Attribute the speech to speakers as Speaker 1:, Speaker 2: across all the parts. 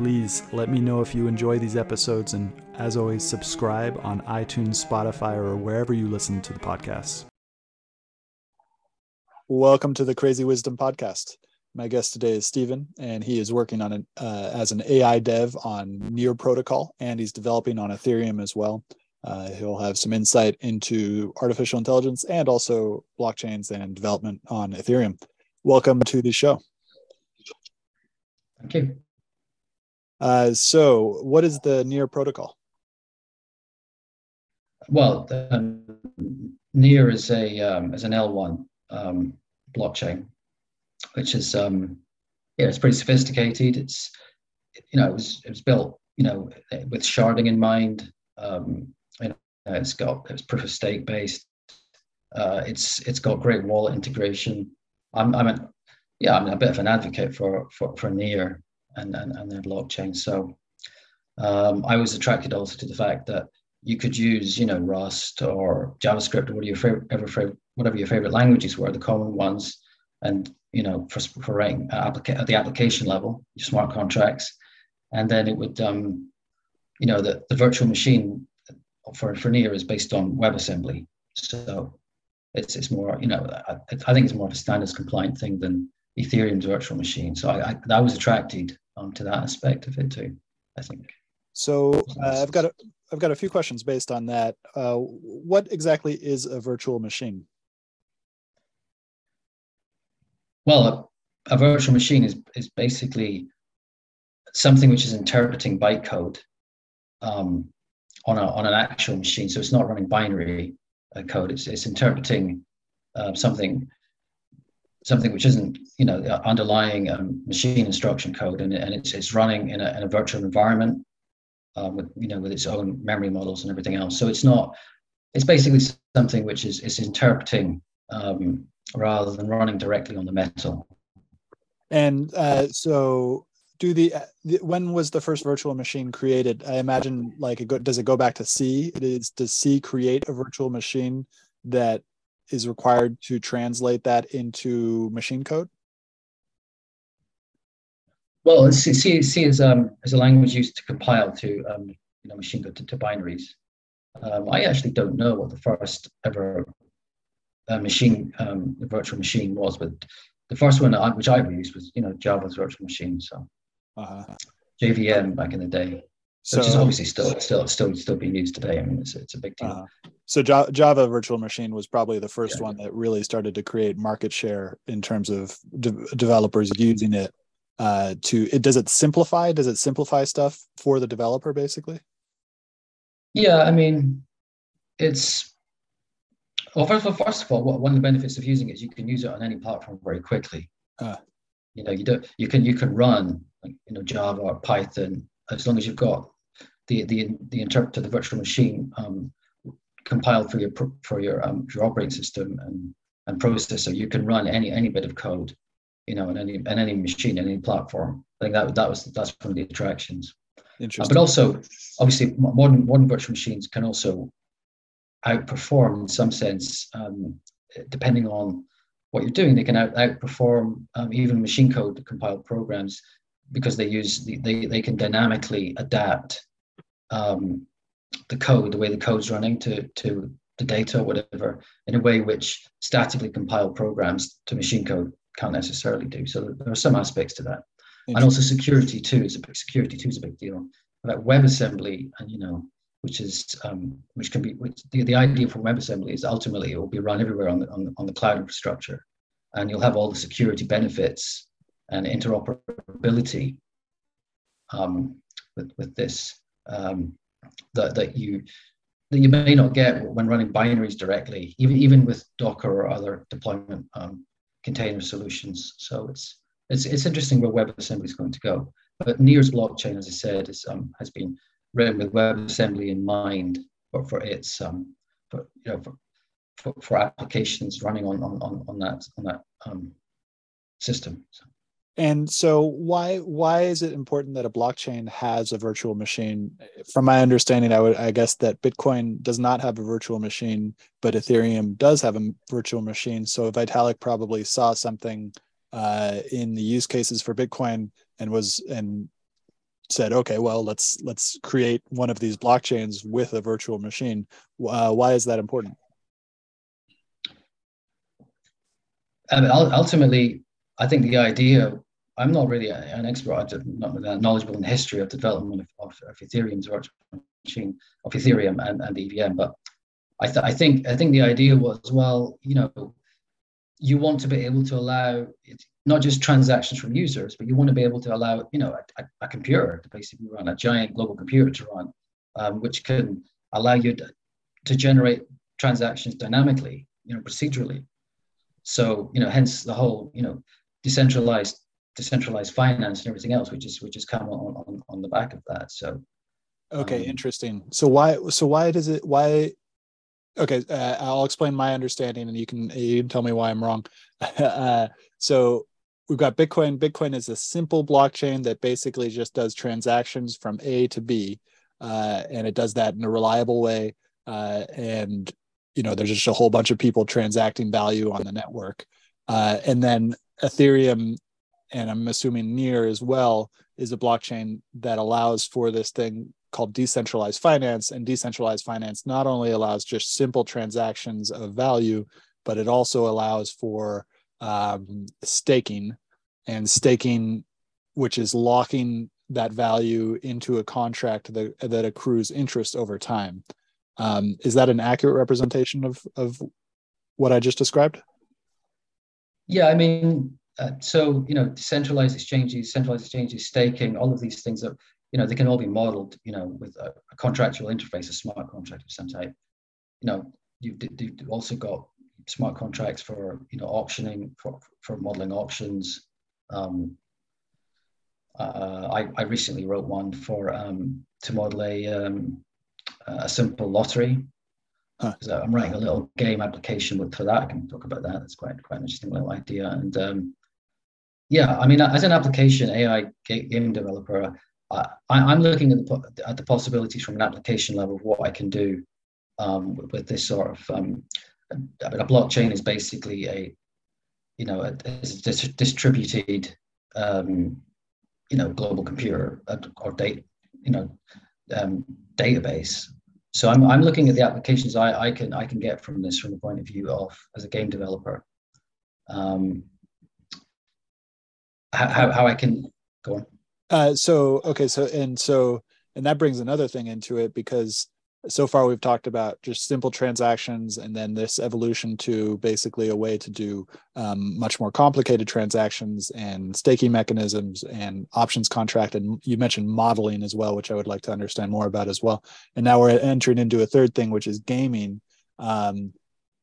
Speaker 1: Please let me know if you enjoy these episodes, and as always, subscribe on iTunes, Spotify, or wherever you listen to the podcast. Welcome to the Crazy Wisdom Podcast. My guest today is Stephen, and he is working on an uh, as an AI dev on Near Protocol, and he's developing on Ethereum as well. Uh, he'll have some insight into artificial intelligence and also blockchains and development on Ethereum. Welcome to the show.
Speaker 2: Thank you.
Speaker 1: Uh, so, what is the Near protocol?
Speaker 2: Well, Near is a um, is an L1 um, blockchain, which is um, yeah, it's pretty sophisticated. It's you know it was it was built you know with sharding in mind. Um, you know, it's got it's proof of stake based. Uh, it's it's got great wallet integration. I'm I'm a, yeah I'm a bit of an advocate for for for Near and, and, and their blockchain. So um, I was attracted also to the fact that you could use, you know, Rust or JavaScript or whatever your favorite, whatever your favorite languages were, the common ones, and you know, for, for writing applica- at the application level, your smart contracts, and then it would, um, you know, the, the virtual machine for for Near is based on WebAssembly, so it's it's more, you know, I, I think it's more of a standards compliant thing than Ethereum's virtual machine. So I, I, I was attracted um, to that aspect of it too. I think.
Speaker 1: So uh, I've got a, I've got a few questions based on that. Uh, what exactly is a virtual machine?
Speaker 2: Well, a, a, virtual machine is is basically something which is interpreting bytecode um, on a on an actual machine. So it's not running binary uh, code. It's it's interpreting uh, something something which isn't you know underlying um, machine instruction code and, and it's, it's running in a, in a virtual environment uh, with you know with its own memory models and everything else. So it's not it's basically something which is is interpreting um, rather than running directly on the metal.
Speaker 1: And uh, so do the, the, when was the first virtual machine created? I imagine like it go, does it go back to c? It is does c create a virtual machine that is required to translate that into machine code?
Speaker 2: Well, C, C is, um, is a language used to compile to um, you know, machine code to, to binaries. Um, I actually don't know what the first ever uh, machine, um, virtual machine was, but the first one I, which I used was, you know, Java's virtual machine. So uh-huh. JVM back in the day. So, which is obviously still still still still being used today. I mean, it's it's a big deal. Uh,
Speaker 1: so Java, Java Virtual Machine was probably the first yeah. one that really started to create market share in terms of de- developers using it. Uh, to it does it simplify? Does it simplify stuff for the developer basically?
Speaker 2: Yeah, I mean, it's well. First of all, first of all, one of the benefits of using it is you can use it on any platform very quickly. Uh, you know, you don't you can you can run like, you know Java or Python as long as you've got the the the interpreter, the virtual machine um, compiled for your for your um, your operating system and and processor, you can run any any bit of code, you know, on any on any machine, any platform. I think that that was that's one of the attractions. Uh, but also, obviously, modern modern virtual machines can also outperform in some sense, um, depending on what you're doing. They can out, outperform um, even machine code compiled programs because they use the, they they can dynamically adapt um, the code, the way the code's running to to the data or whatever, in a way which statically compiled programs to machine code can't necessarily do. So there are some aspects to that, and also security too is a big security too is a big deal. Like WebAssembly, and you know, which is um, which can be which, the, the idea for WebAssembly is ultimately it will be run everywhere on the, on the on the cloud infrastructure, and you'll have all the security benefits and interoperability um, with, with this um, that, that you that you may not get when running binaries directly, even even with Docker or other deployment um, container solutions. So it's it's it's interesting where WebAssembly is going to go. But Near's blockchain, as I said, is, um, has been written with WebAssembly in mind, but for its um, for you know for, for, for applications running on on on that on that um, system. So.
Speaker 1: And so why why is it important that a blockchain has a virtual machine? From my understanding, I would I guess that Bitcoin does not have a virtual machine, but Ethereum does have a virtual machine. So Vitalik probably saw something uh, in the use cases for Bitcoin and was and said, okay, well let's let's create one of these blockchains with a virtual machine. Uh, why is that important?
Speaker 2: Mean, ultimately, I think the idea I'm not really an expert, I'm not knowledgeable in the history of development of, of, of Ethereum's virtual machine, of Ethereum and, and EVM, but I, th- I think I think the idea was well, you know, you want to be able to allow it, not just transactions from users, but you want to be able to allow, you know, a, a computer to basically run, a giant global computer to run, um, which can allow you to, to generate transactions dynamically, you know, procedurally. So, you know, hence the whole, you know, decentralized decentralized finance and everything else, which is which is come on, on, on the back of that. So
Speaker 1: okay, um, interesting. So why so why does it why okay uh, i'll explain my understanding and you can you can tell me why i'm wrong uh, so we've got bitcoin bitcoin is a simple blockchain that basically just does transactions from a to b uh, and it does that in a reliable way uh, and you know there's just a whole bunch of people transacting value on the network uh, and then ethereum and I'm assuming Near as well, is a blockchain that allows for this thing called decentralized finance. And decentralized finance not only allows just simple transactions of value, but it also allows for um, staking and staking, which is locking that value into a contract that, that accrues interest over time. Um, is that an accurate representation of, of what I just described?
Speaker 2: Yeah, I mean, uh, so you know, decentralized exchanges, centralized exchanges, staking, all of these things that you know they can all be modeled, you know, with a, a contractual interface, a smart contract of some type. You know, you've, you've also got smart contracts for you know auctioning for for modeling auctions. Um, uh, I, I recently wrote one for um, to model a um, a simple lottery. Huh. So I'm writing a little game application for that. I can talk about that. That's quite quite an interesting little idea. And um, yeah, I mean, as an application AI game developer, I, am looking at the, at the possibilities from an application level of what I can do um, with, with, this sort of. Um, a, a blockchain is basically a, you know, a, a distributed, um, you know, global computer uh, or data, you know, um, database. So I'm, I'm looking at the applications I, I can I can get from this from the point of view of as a game developer. Um, how, how I can go on.
Speaker 1: Uh, so okay, so and so and that brings another thing into it because so far we've talked about just simple transactions and then this evolution to basically a way to do um, much more complicated transactions and staking mechanisms and options contract and you mentioned modeling as well which i would like to understand more about as well. And now we're entering into a third thing which is gaming um,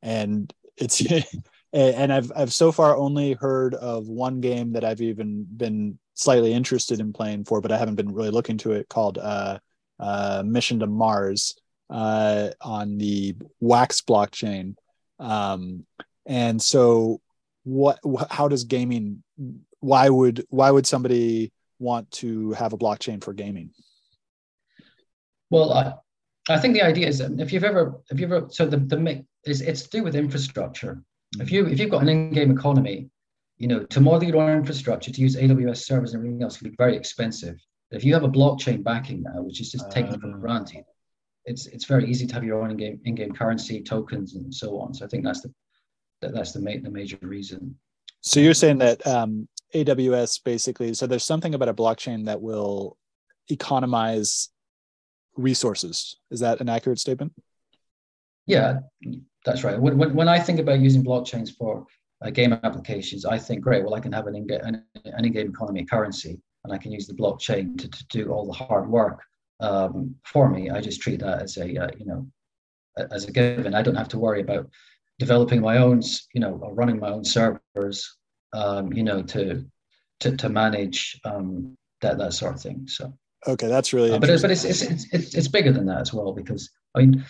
Speaker 1: and it's and I've I've so far only heard of one game that I've even been slightly interested in playing for, but I haven't been really looking to it called uh, uh, Mission to Mars uh, on the Wax blockchain. Um, and so, what? How does gaming? Why would why would somebody want to have a blockchain for gaming?
Speaker 2: Well, I, I think the idea is that if you've ever if you've ever so the the is it's to do with infrastructure. If you if you've got an in-game economy, you know, to model your own infrastructure, to use AWS servers and everything else can be very expensive. If you have a blockchain backing now, which is just taken uh, for granted, it's it's very easy to have your own in-game in-game currency tokens and so on. So I think that's the that, that's the main the major reason.
Speaker 1: So you're saying that um, AWS basically, so there's something about a blockchain that will economize resources. Is that an accurate statement?
Speaker 2: Yeah, that's right. When, when, when I think about using blockchains for uh, game applications, I think, great, well, I can have an in-game, an, an in-game economy currency, and I can use the blockchain to, to do all the hard work um, for me. I just treat that as a, uh, you know, as a given. I don't have to worry about developing my own, you know, or running my own servers, um, you know, to, to, to manage um, that, that sort of thing. So.
Speaker 1: Okay, that's really.
Speaker 2: Uh, but it's, but it's, it's it's it's bigger than that as well because I mean,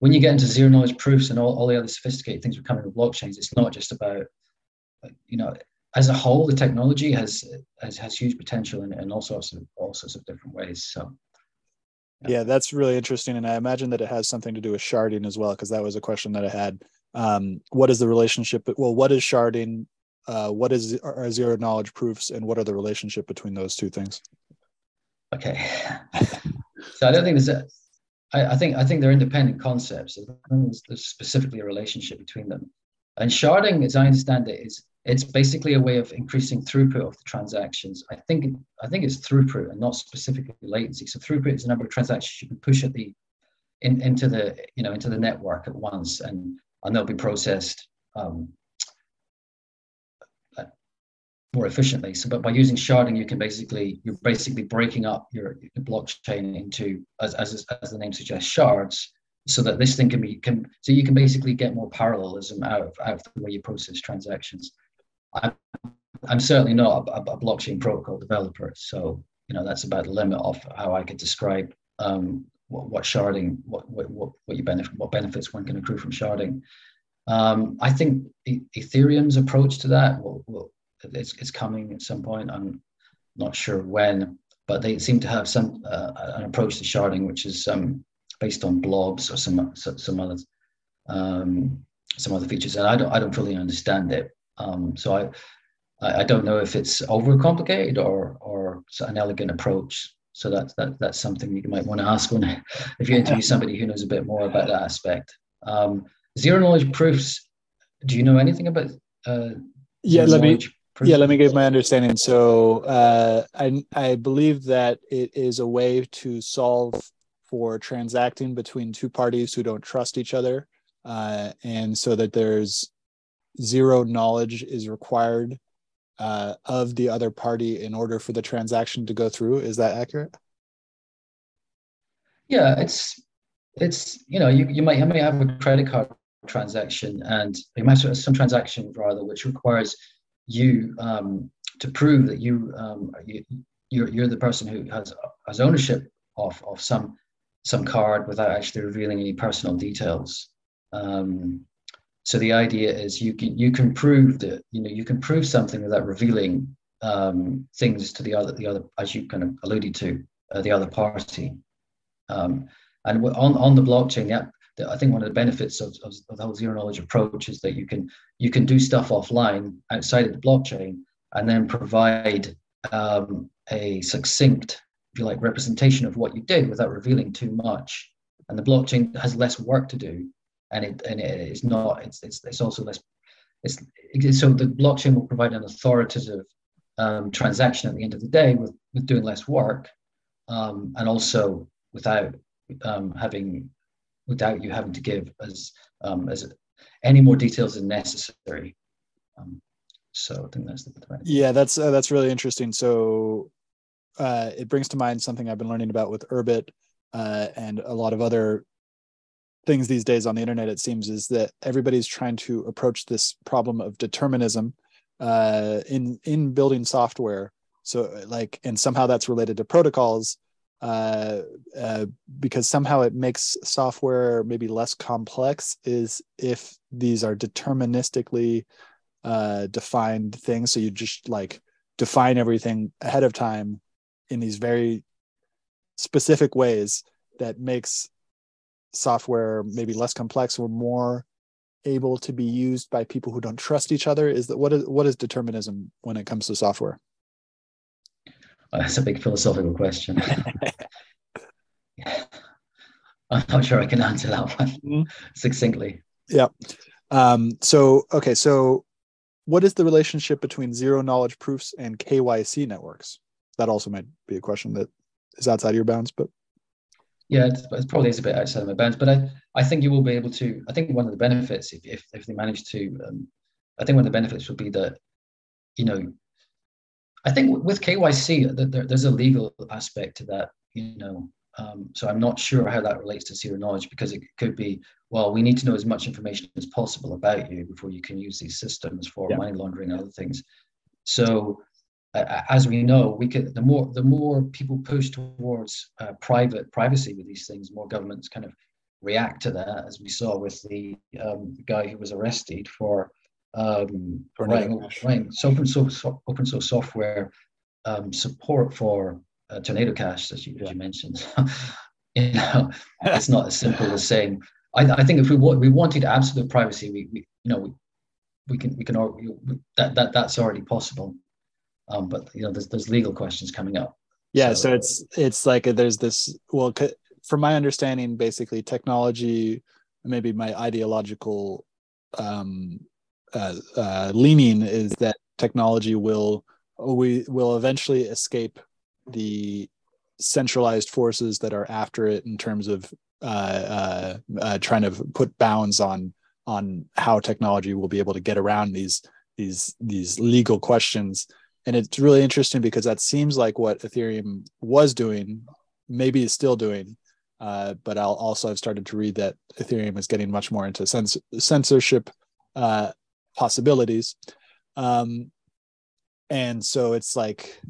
Speaker 2: when you get into zero knowledge proofs and all, all the other sophisticated things we're coming with blockchains, it's not just about you know as a whole the technology has has, has huge potential in, in all sorts of all sorts of different ways. So.
Speaker 1: Yeah. that's really interesting, and I imagine that it has something to do with sharding as well, because that was a question that I had. Um, what is the relationship? Well, what is sharding? Uh, what is are zero knowledge proofs, and what are the relationship between those two things?
Speaker 2: Okay. so I don't think there's a, I, I think I think they're independent concepts. There's specifically a relationship between them. And sharding, as I understand it, is it's basically a way of increasing throughput of the transactions. I think I think it's throughput and not specifically latency. So throughput is the number of transactions you can push at the in, into the you know into the network at once, and and they'll be processed um, more efficiently. So, but by using sharding, you can basically you're basically breaking up your, your blockchain into as, as as the name suggests shards, so that this thing can be can so you can basically get more parallelism out of out of the way you process transactions. I'm, I'm certainly not a, a blockchain protocol developer, so you know that's about the limit of how I could describe um, what, what sharding, what what what you benefit, what benefits one can accrue from sharding. Um, I think Ethereum's approach to that will, will it's, it's coming at some point. I'm not sure when, but they seem to have some uh, an approach to sharding which is um, based on blobs or some some other um, some other features, and I don't I don't fully understand it. Um, so I I don't know if it's overcomplicated or or an elegant approach. So that's that that's something you might want to ask when if you interview somebody who knows a bit more about that aspect. Um, zero knowledge proofs. Do you know anything about? Uh,
Speaker 1: yeah, let me yeah, let me give my understanding. So uh, I I believe that it is a way to solve for transacting between two parties who don't trust each other, uh, and so that there's zero knowledge is required uh, of the other party in order for the transaction to go through. Is that accurate?
Speaker 2: Yeah, it's it's you know you, you might you have a credit card transaction and you might have some transaction rather which requires you um, to prove that you, um, you you're, you're the person who has has ownership of, of some some card without actually revealing any personal details. Um, so the idea is you can you can prove that you know you can prove something without revealing um, things to the other the other as you kind of alluded to uh, the other party. Um, and on on the blockchain, yeah, I think one of the benefits of, of, of, the whole zero knowledge approach is that you can you can do stuff offline outside of the blockchain and then provide um, a succinct, if you like, representation of what you did without revealing too much. And the blockchain has less work to do, and it and it is not. It's it's, it's also less. It's, it's so the blockchain will provide an authoritative um, transaction at the end of the day with with doing less work, um, and also without um, having without you having to give as um, as any more details as necessary. Um, so I think that's the
Speaker 1: point. Yeah, that's uh, that's really interesting. So uh, it brings to mind something I've been learning about with Urbit uh, and a lot of other things these days on the internet. It seems is that everybody's trying to approach this problem of determinism uh, in in building software. So like, and somehow that's related to protocols uh, uh, because somehow it makes software maybe less complex is if these are deterministically uh, defined things. So you just like define everything ahead of time in these very specific ways that makes software maybe less complex or more able to be used by people who don't trust each other is that what is what is determinism when it comes to software
Speaker 2: that's a big philosophical question. I'm not sure I can answer that one mm-hmm. succinctly.
Speaker 1: Yeah. Um, so, okay. So, what is the relationship between zero knowledge proofs and KYC networks? That also might be a question that is outside of your bounds, but
Speaker 2: yeah, it's, it probably is a bit outside of my bounds. But I, I think you will be able to. I think one of the benefits, if if, if they manage to, um, I think one of the benefits would be that, you know, I think with KYC, there, there's a legal aspect to that, you know. Um, so I'm not sure how that relates to zero knowledge because it could be, well, we need to know as much information as possible about you before you can use these systems for yeah. money laundering and other things. So uh, as we know, we could the more the more people push towards uh, private privacy with these things, more governments kind of react to that, as we saw with the, um, guy who was arrested for um, writing, writing open source open source software um, support for uh, Tornado Cash, as you, as you mentioned. you know, it's not as simple as saying. I, I think if we we wanted absolute privacy, we, we you know we, we can we can that that that's already possible. Um, but you know, there's there's legal questions coming up.
Speaker 1: Yeah, so, so it's it's like there's this well, from my understanding, basically technology, maybe my ideological um, uh, uh, leaning is that technology will we will eventually escape the centralized forces that are after it in terms of uh, uh, uh, trying to put bounds on on how technology will be able to get around these these these legal questions and it's really interesting because that seems like what ethereum was doing maybe is still doing uh, but i'll also i've started to read that ethereum is getting much more into cens- censorship uh, possibilities um, and so it's like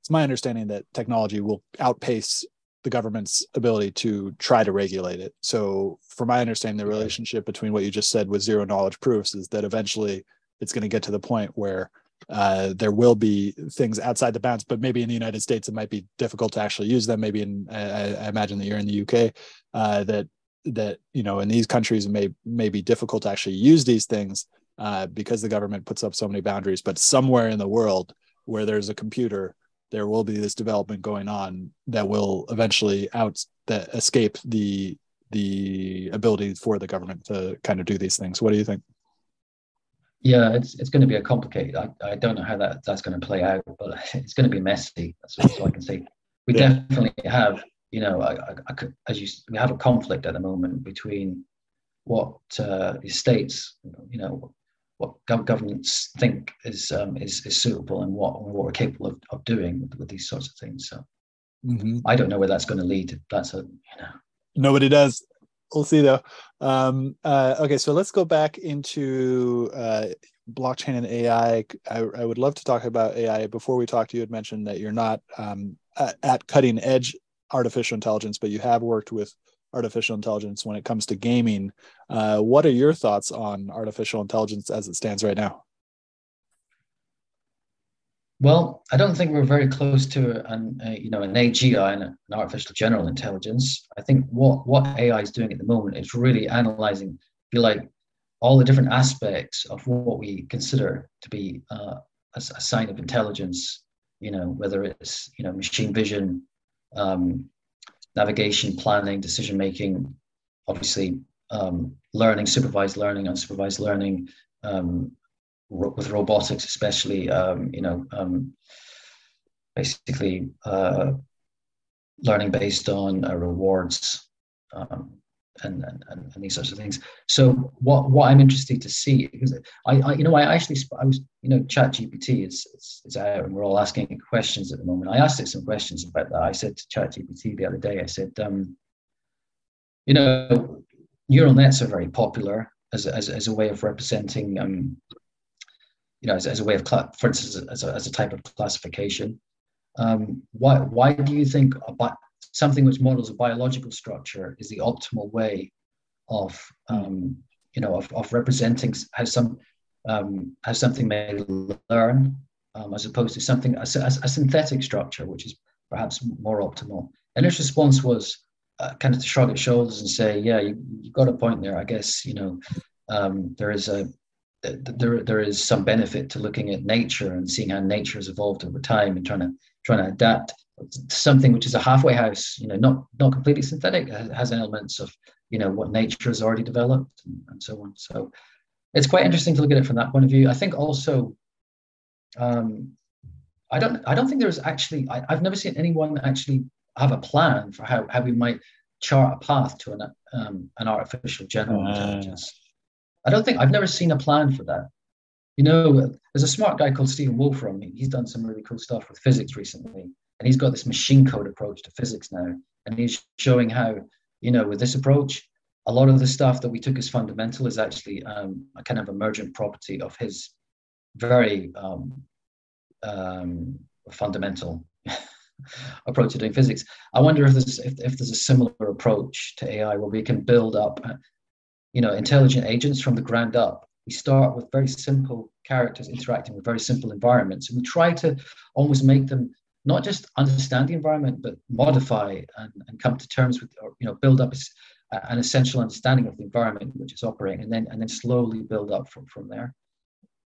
Speaker 1: it's my understanding that technology will outpace the government's ability to try to regulate it. So, from my understanding, the relationship between what you just said with zero knowledge proofs is that eventually it's going to get to the point where uh, there will be things outside the bounds, but maybe in the United States it might be difficult to actually use them. Maybe in I, I imagine that you're in the UK, uh, that that you know in these countries it may may be difficult to actually use these things uh, because the government puts up so many boundaries. But somewhere in the world where there's a computer there will be this development going on that will eventually out that escape the the ability for the government to kind of do these things. What do you think?
Speaker 2: Yeah, it's it's going to be a complicated. I, I don't know how that that's going to play out, but it's going to be messy. That's all I can say. We yeah. definitely have, you know, I, I, I could, as you we have a conflict at the moment between what uh, the states, you know, what governments think is um, is, is suitable and what, what we're capable of, of doing with, with these sorts of things. So mm-hmm. I don't know where that's going to lead. That's a you know
Speaker 1: nobody does. We'll see though. Um, uh, okay, so let's go back into uh, blockchain and AI. I, I, would love to talk about AI. Before we talked, to you had mentioned that you're not um, at, at cutting edge artificial intelligence, but you have worked with artificial intelligence when it comes to gaming. Uh, what are your thoughts on artificial intelligence as it stands right now?
Speaker 2: Well, I don't think we're very close to an, a, you know, an AGI, an, artificial general intelligence. I think what what AI is doing at the moment is really analyzing, you like, all the different aspects of what we consider to be uh, a, a, sign of intelligence. You know, whether it's you know machine vision, um, navigation, planning, decision making, obviously um, learning, supervised learning, unsupervised learning, um, with robotics, especially, um, you know, um, basically uh, learning based on uh, rewards. Um, and, and, and these sorts of things. So what what I'm interested to see because I, I you know I actually I was you know Chat GPT is, is is out and we're all asking questions at the moment. I asked it some questions about that. I said to Chat GPT the other day. I said, um, you know, neural nets are very popular as as, as a way of representing um, you know as, as a way of for instance as a, as a type of classification. Um, why why do you think about something which models a biological structure is the optimal way of um, you know of, of representing how some um, how something may learn um, as opposed to something a, a, a, synthetic structure which is perhaps more optimal and his response was uh, kind of to shrug its shoulders and say yeah you, you got a point there i guess you know um, there is a there, there is some benefit to looking at nature and seeing how nature has evolved over time and trying to trying to adapt something which is a halfway house, you know, not not completely synthetic, has elements of you know what nature has already developed and, and, so on. So it's quite interesting to look at it from that point of view. I think also, um, I don't I don't think there's actually I, have never seen anyone actually have a plan for how how we might chart a path to an um, an artificial general uh. intelligence. I don't think I've never seen a plan for that. You know, there's a smart guy called Stephen Wolfram. He's done some really cool stuff with physics recently and he's got this machine code approach to physics now and he's showing how you know with this approach a lot of the stuff that we took as fundamental is actually um, a kind of emergent property of his very um, um, fundamental approach to doing physics. I wonder if there's if, if there's a similar approach to AI where we can build up, you know, intelligent agents from the ground up. We start with very simple characters interacting with very simple environments, and we try to almost make them not just understand the environment, but modify and, and come to terms with, or you know, build up a, an essential understanding of the environment which is operating, and then and then slowly build up from from there.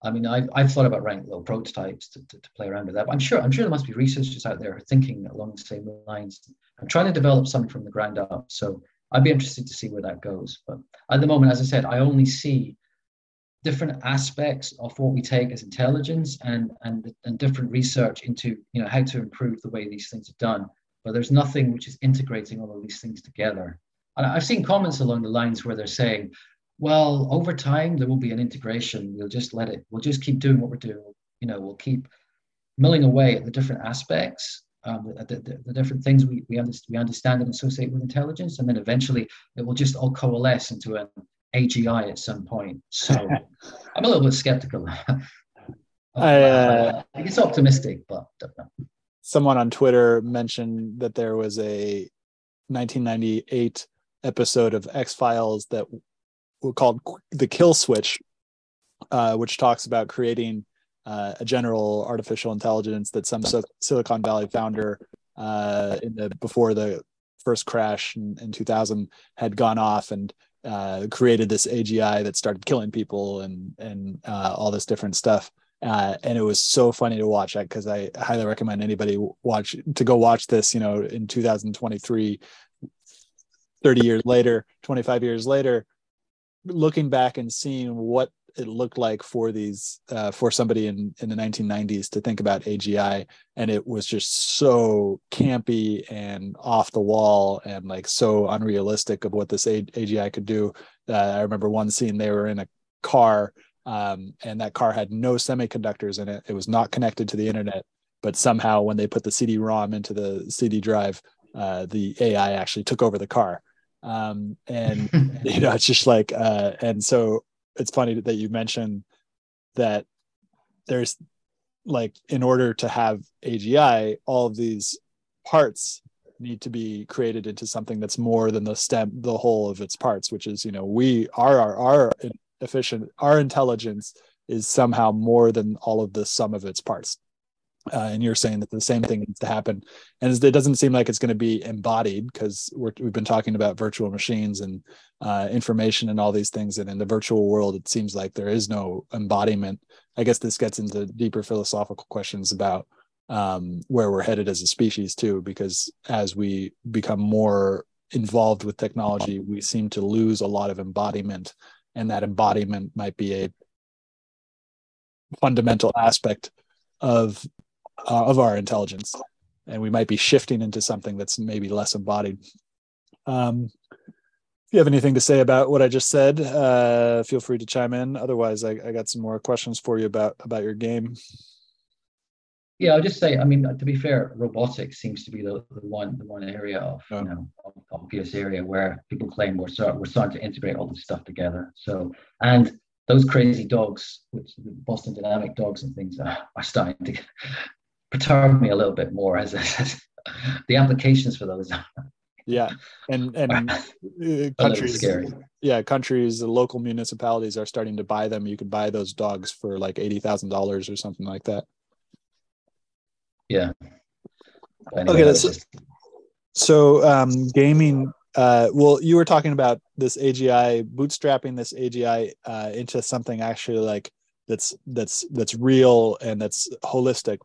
Speaker 2: I mean, I've, I've thought about writing little prototypes to, to, to, play around with that. But I'm sure I'm sure there must be researchers out there thinking along the same lines. I'm trying to develop something from the ground up. So I'd be interested to see where that goes. But at the moment, as I said, I only see different aspects of what we take as intelligence and and and different research into you know how to improve the way these things are done. But there's nothing which is integrating all of these things together. And I've seen comments along the lines where they're saying, well, over time there will be an integration. We'll just let it. We'll just keep doing what we're doing. You know, we'll keep milling away at the different aspects, um, the, the, the, different things we we, understand, we understand and associate with intelligence, and then eventually it will just all coalesce into an AGI at some point. So I'm a little bit skeptical. I, uh, I think it's optimistic, but
Speaker 1: someone on Twitter mentioned that there was a 1998 episode of X Files that called the kill switch, uh, which talks about creating uh, a general artificial intelligence that some Silicon Valley founder uh, in the before the first crash in, in 2000 had gone off and uh, created this AGI that started killing people and and uh, all this different stuff. Uh, and it was so funny to watch that because I highly recommend anybody watch to go watch this. You know, in 2023, 30 years later, 25 years later, looking back and seeing what it looked like for these uh, for somebody in in the 1990s to think about AGI, and it was just so campy and off the wall and like so unrealistic of what this AGI could do. Uh, I remember one scene they were in a car, um, and that car had no semiconductors in it. It was not connected to the internet, but somehow when they put the CD-ROM into the CD drive, uh, the AI actually took over the car um, and you know it's just like uh, and so it's funny that you mentioned that there's like in order to have agi all of these parts need to be created into something that's more than the stem the whole of its parts which is you know we are our our efficient our intelligence is somehow more than all of the sum of its parts uh, and you're saying that the same thing needs to happen. And it doesn't seem like it's going to be embodied because we've been talking about virtual machines and uh, information and all these things. And in the virtual world it seems like there is no embodiment. I guess this gets into deeper philosophical questions about um, where we're headed as a species too because as we become more involved with technology we seem to lose a lot of embodiment. And that embodiment might be a fundamental aspect of uh, of our intelligence and we might be shifting into something that's maybe less embodied. Um, if you have anything to say about what i just said uh, feel free to chime in. Otherwise I, I, got some more questions for you about about your game.
Speaker 2: Yeah i'll just say i mean to be fair robotics seems to be the, the one the one area of oh. you know obvious area where people claim we're, start, we're starting to integrate all this stuff together. So and those crazy dogs, which Boston Dynamic dogs and things are, are starting to perturb me a little bit more as, as the applications for those.
Speaker 1: yeah, and and uh, countries, yeah, countries, local municipalities are starting to buy them. You can buy those dogs for like eighty thousand dollars or something like that.
Speaker 2: Yeah.
Speaker 1: Anyway, okay, that's just... so um, gaming. Uh, well, you were talking about this AGI bootstrapping this AGI uh, into something actually like that's that's that's real and that's holistic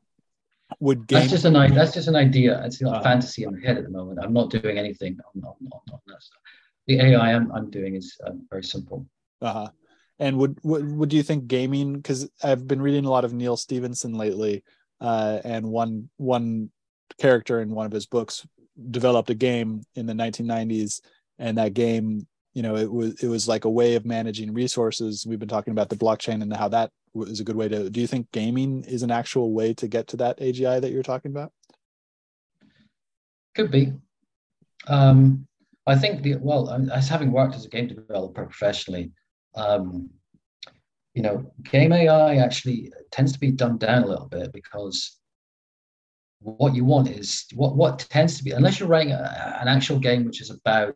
Speaker 1: would
Speaker 2: game- that's just an that's just an idea. It's not uh, fantasy in my head at the moment. I'm not doing anything on that stuff. The AI I'm, I'm doing is um, very simple.
Speaker 1: Uh-huh. And would, would would you think gaming? Because I've been reading a lot of Neal Stephenson lately, uh, and one one character in one of his books developed a game in the 1990s, and that game, you know, it was it was like a way of managing resources. We've been talking about the blockchain and how that is a good way to do you think gaming is an actual way to get to that agi that you're talking about?
Speaker 2: Could be. Um, i think the well as having worked as a game developer professionally um, you know, game AI actually tends to be dumbed down a little bit because what you want is what what tends to be unless you're writing a, an actual game which is about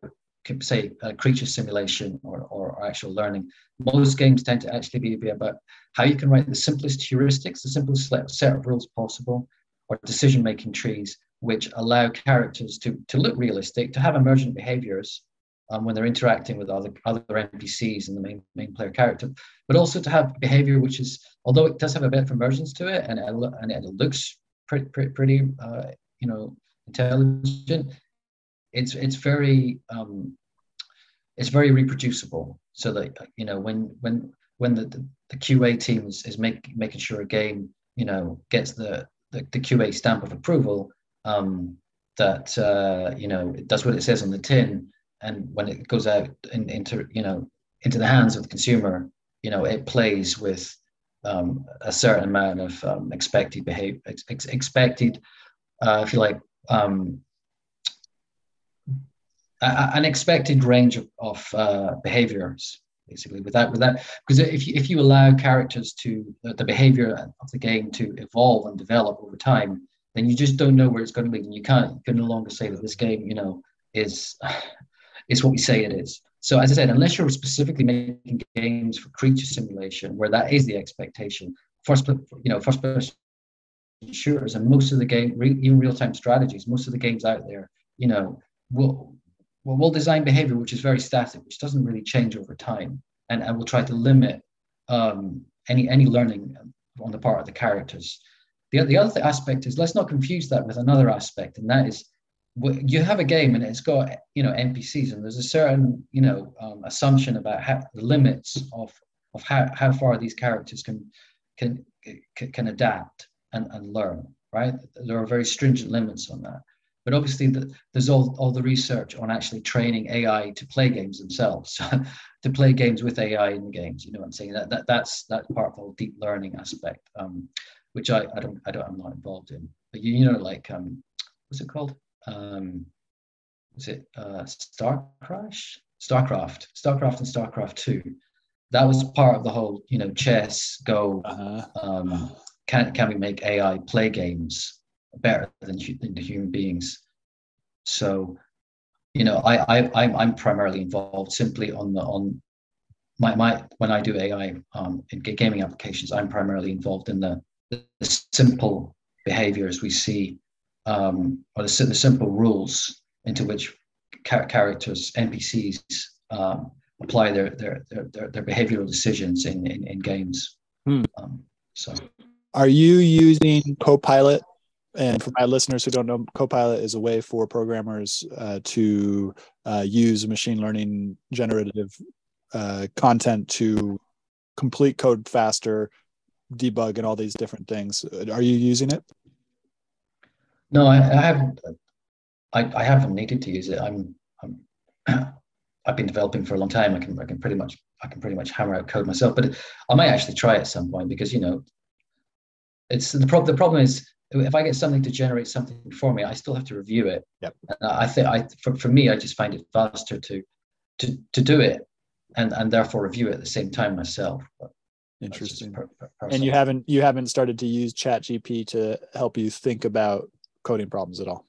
Speaker 2: say a creature simulation or, or, or, actual learning most games tend to actually be, be about how you can write the simplest heuristics the simplest set of rules possible or decision making trees which allow characters to, to look realistic to have emergent behaviors um, when they're interacting with other other npcs and the main, main player character but also to have behavior which is although it does have a bit of emergence to it and it, and it looks pretty, pretty, pretty uh, you know, intelligent. It's it's very um, it's very reproducible. So that you know when when when the, the, the QA team is, make, making sure a game you know gets the the, the QA stamp of approval, um, that uh, you know it does what it says on the tin, and when it goes out in, into you know into the hands of the consumer, you know it plays with um, a certain amount of um, expected behavior, ex- expected, uh, if you like, um, an expected range of, of uh, behaviors, basically. Without without because if you, if you allow characters to uh, the behavior of the game to evolve and develop over time, then you just don't know where it's going to lead, and you can't you can no longer say that this game, you know, is is what we say it is. So as I said, unless you're specifically making games for creature simulation, where that is the expectation, first you know first person shooters and most of the game, even real time strategies, most of the games out there, you know, will will will design behavior which is very static, which doesn't really change over time, and and we'll try to limit um, any any learning on the part of the characters. The, the other aspect is let's not confuse that with another aspect, and that is you have a game and it's got you know npcs and there's a certain you know um, assumption about how the limits of of how, how far these characters can can can adapt and, and learn right there are very stringent limits on that but obviously the, there's all, all the research on actually training ai to play games themselves to play games with ai in the games you know what i'm saying that, that that's that's part of the deep learning aspect um, which I, I don't i don't i'm not involved in but you, you know like um what's it called um, was it uh, Star Crash? StarCraft, StarCraft, and StarCraft Two. That was part of the whole, you know, chess, Go. Uh-huh. Um, can can we make AI play games better than, than the human beings? So, you know, I I I'm, I'm primarily involved simply on the on my my when I do AI um, in gaming applications, I'm primarily involved in the, the simple behaviors we see um, or the, the, simple rules into which char- characters, NPCs, um, apply their, their, their, their, behavioral decisions in, in, in games. Hmm. Um, so,
Speaker 1: are you using Copilot? And for my listeners who don't know, Copilot is a way for programmers uh, to uh, use machine learning generative uh, content to complete code faster, debug, and all these different things. Are you using it?
Speaker 2: No, I, I haven't. I, I haven't needed to use it. I'm, I'm I've been developing for a long time. I can I can pretty much I can pretty much hammer out code myself. But I might actually try at some point because you know, it's the problem. The problem is if I get something to generate something for me, I still have to review it.
Speaker 1: Yep.
Speaker 2: And I think I for, for me, I just find it faster to to to do it and and therefore review it at the same time myself. But
Speaker 1: Interesting. Per, per, and you haven't you haven't started to use Chat GP to help you think about coding problems at all?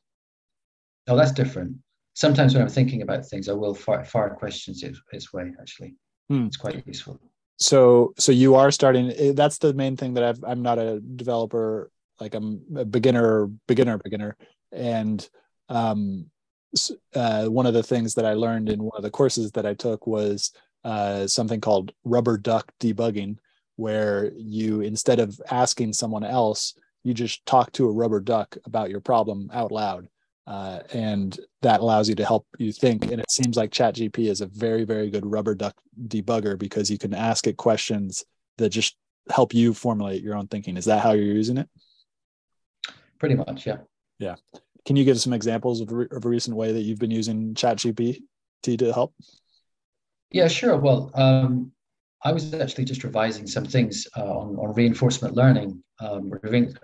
Speaker 2: Oh, that's different. Sometimes when I'm thinking about things, I will fire, fire questions its, its way. Actually, hmm. it's quite useful.
Speaker 1: So, so you are starting. Eh, that's the main thing that I've, I'm not a developer. Like I'm a beginner, beginner, beginner, and um, uh, one of the things that I learned in one of the courses that I took was uh, something called rubber duck debugging, where you instead of asking someone else, you just talk to a rubber duck about your problem out loud. Uh, and that allows you to help you think. And it seems like chatgp is a very very good rubber duck debugger because you can ask it questions that just help you formulate your own thinking. Is that how you're using it
Speaker 2: pretty much yeah.
Speaker 1: Yeah. Can you give some examples of, re- of a recent way that you've been using chatgpt to help?
Speaker 2: Yeah sure. Well um, I was actually just revising some things uh, on, on reinforcement learning um, in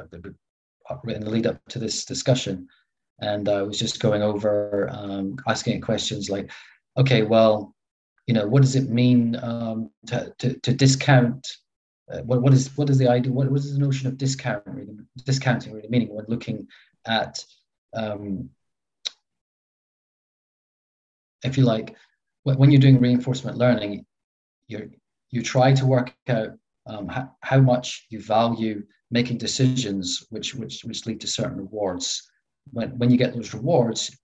Speaker 2: the lead up to this discussion. And I was just going over, um, asking it questions like, okay, well, you know, what does it mean um, to, to, to, discount uh, what, what is what is the idea? What, what is the notion of discount really, discounting really meaning when looking at, um, if you like, when you're doing reinforcement learning, you you try to work out um, how, how much you value making decisions which which which lead to certain rewards. When when you get those rewards,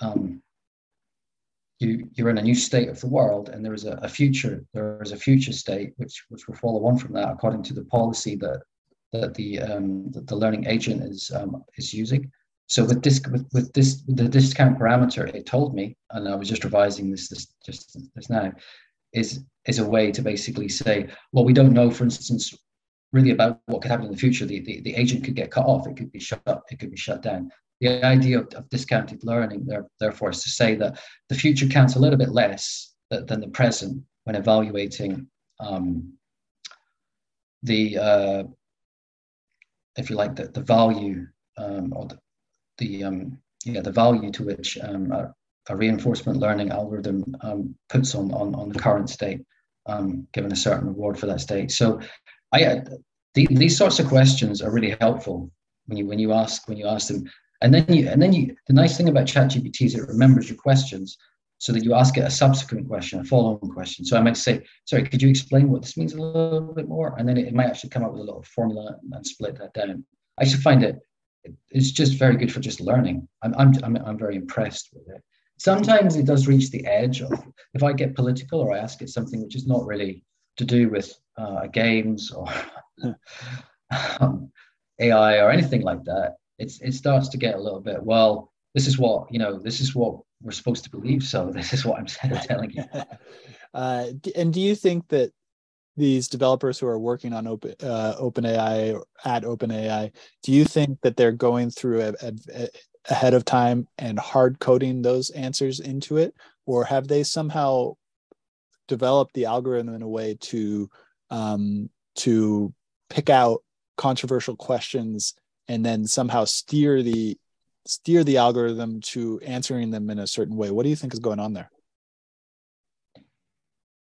Speaker 2: um, you you're in a new state of the world and there is a, a, future there is a future state which which will follow on from that according to the policy that that the um, that the learning agent is um, is using. So with this with, with this the discount parameter it told me and i was just revising this this just this now is is a way to basically say well we don't know for instance really about what could happen in the future. The, the, the agent could get cut off. It could be shut up it could be shut down the idea of, of discounted learning, there, therefore, is to say that the future counts a little bit less than the present when evaluating um, the, uh, if you like, the, the value um, or the, the um, yeah the value to which um, a, a, reinforcement learning algorithm um, puts on, on on the current state, um, given a certain reward for that state. So, I the, these sorts of questions are really helpful when you when you ask when you ask them and then you, and then you, the nice thing about ChatGPT is it remembers your questions so that you ask it a subsequent question, a follow-on question. So I might say, sorry, could you explain what this means a little bit more? And then it, it might actually come up with a little formula and, split that down. I should find it, it's just very good for just learning. I'm, I'm, I'm, I'm very impressed with it. Sometimes it does reach the edge of, if I get political or I ask it something which is not really to do with uh, games or um, AI or anything like that, it's it starts to get a little bit well this is what you know this is what we're supposed to believe so this is what i'm telling you.
Speaker 1: Uh, and do you think that these developers who are working on open uh, OpenAI at OpenAI, do you think that they're going through a, a, a, ahead of time and hard coding those answers into it, or have they somehow developed the algorithm in a way to um, to pick out controversial questions and then somehow steer the steer the algorithm to answering them in a certain way. What do you think is going on there?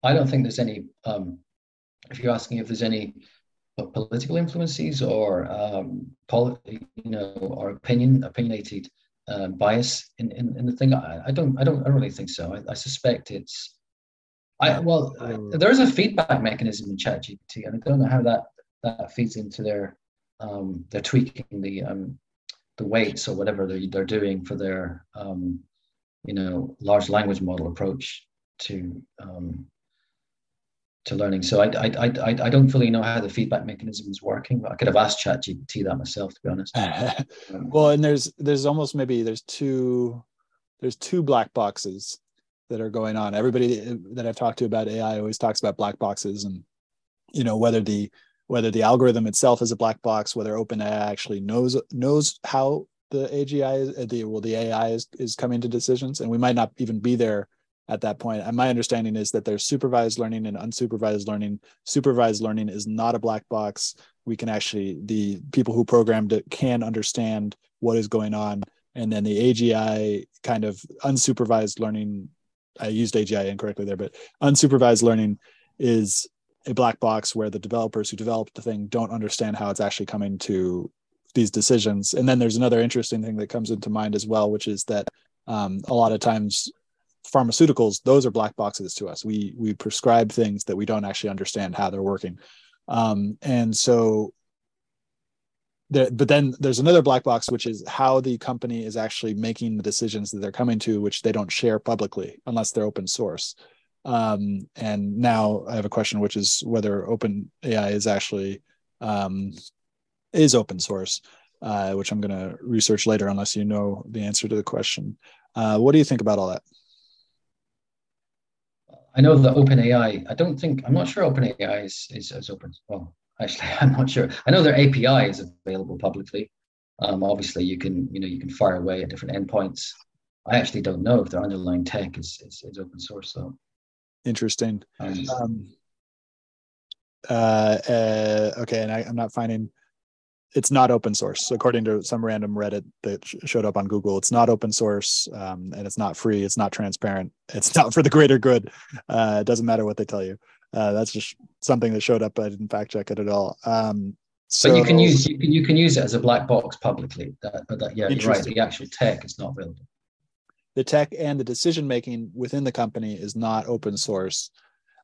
Speaker 2: I don't think there's any um, if you're asking if there's any political influences or um, you know or opinion opinionated uh, bias in, in, in the thing I, I, don't i don't i really think so. I, I suspect it's i well I, oh. there's a feedback mechanism in chat gpt and i don't know how that that feeds into their um, they're tweaking the um, the weights or whatever they're, they're doing for their um, you know large language model approach to um, to learning. So I, I, I, I don't fully know how the feedback mechanism is working. But I could have asked ChatGPT that myself, to be honest.
Speaker 1: well, and there's there's almost maybe there's two there's two black boxes that are going on. Everybody that I've talked to about AI always talks about black boxes and you know whether the whether the algorithm itself is a black box, whether OpenAI actually knows knows how the AGI uh, the well the AI is is coming to decisions, and we might not even be there at that point. And my understanding is that there's supervised learning and unsupervised learning. Supervised learning is not a black box. We can actually the people who programmed it can understand what is going on, and then the AGI kind of unsupervised learning. I used AGI incorrectly there, but unsupervised learning is a black box where the developers who developed the thing don't understand how it's actually coming to these decisions. And then there's another interesting thing that comes into mind as well, which is that um, a lot of times pharmaceuticals those are black boxes to us. We we prescribe things that we don't actually understand how they're working, um, and so. There, but then there's another black box, which is how the company is actually making the decisions that they're coming to, which they don't share publicly unless they're open source. Um, and now I have a question, which is whether Open AI is actually um, is open source, uh, which I'm going to research later, unless you know the answer to the question. Uh, what do you think about all that?
Speaker 2: I know that OpenAI. I don't think I'm not sure OpenAI is is, is open. Well, actually, I'm not sure. I know their API is available publicly. Um, obviously, you can you know you can fire away at different endpoints. I actually don't know if their underlying tech is is, is open source though
Speaker 1: interesting. Um, uh, uh, okay, and I, am not finding. It's not open source, according to some random Reddit that sh- showed up on Google. It's not open source, um, and it's not free. It's not transparent. It's not for the greater good. Uh, it doesn't matter what they tell you. Uh, that's just something that showed up. I didn't fact check it at all. Um, so,
Speaker 2: but you can use you can, you can use it as a black box publicly. That, but that, yeah, you're right. The actual tech is not available.
Speaker 1: The tech and the decision making within the company is not open source.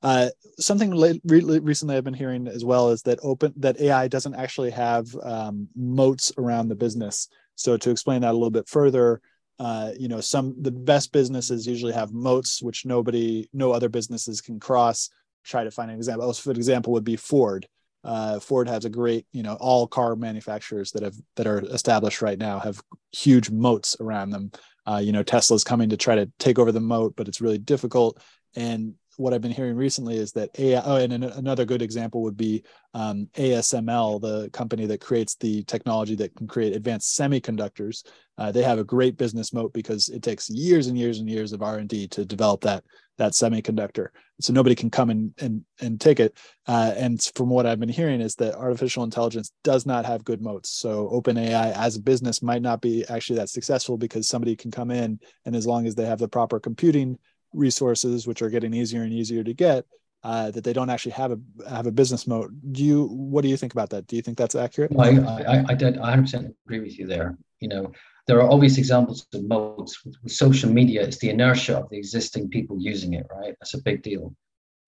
Speaker 1: Uh, something re- recently I've been hearing as well is that open that AI doesn't actually have um, moats around the business. So to explain that a little bit further, uh, you know, some the best businesses usually have moats which nobody, no other businesses can cross. Try to find an example. For example, would be Ford. Uh, Ford has a great, you know, all car manufacturers that have that are established right now have huge moats around them. Uh, you know, Tesla's coming to try to take over the moat, but it's really difficult. And what I've been hearing recently is that AI, oh, and another good example would be um, ASML, the company that creates the technology that can create advanced semiconductors. Uh, they have a great business moat because it takes years and years and years of R&D to develop that that semiconductor. So nobody can come and and, and take it. Uh, and from what I've been hearing is that artificial intelligence does not have good moats. So OpenAI as a business might not be actually that successful because somebody can come in and as long as they have the proper computing resources, which are getting easier and easier to get, uh, that they don't actually have a have a business moat. Do you? What do you think about that? Do you think that's accurate?
Speaker 2: I I, I did 100 percent agree with you there. You know, there are obvious examples of moats. with, with, social media. It's the inertia of the existing people using it, right? That's a big deal.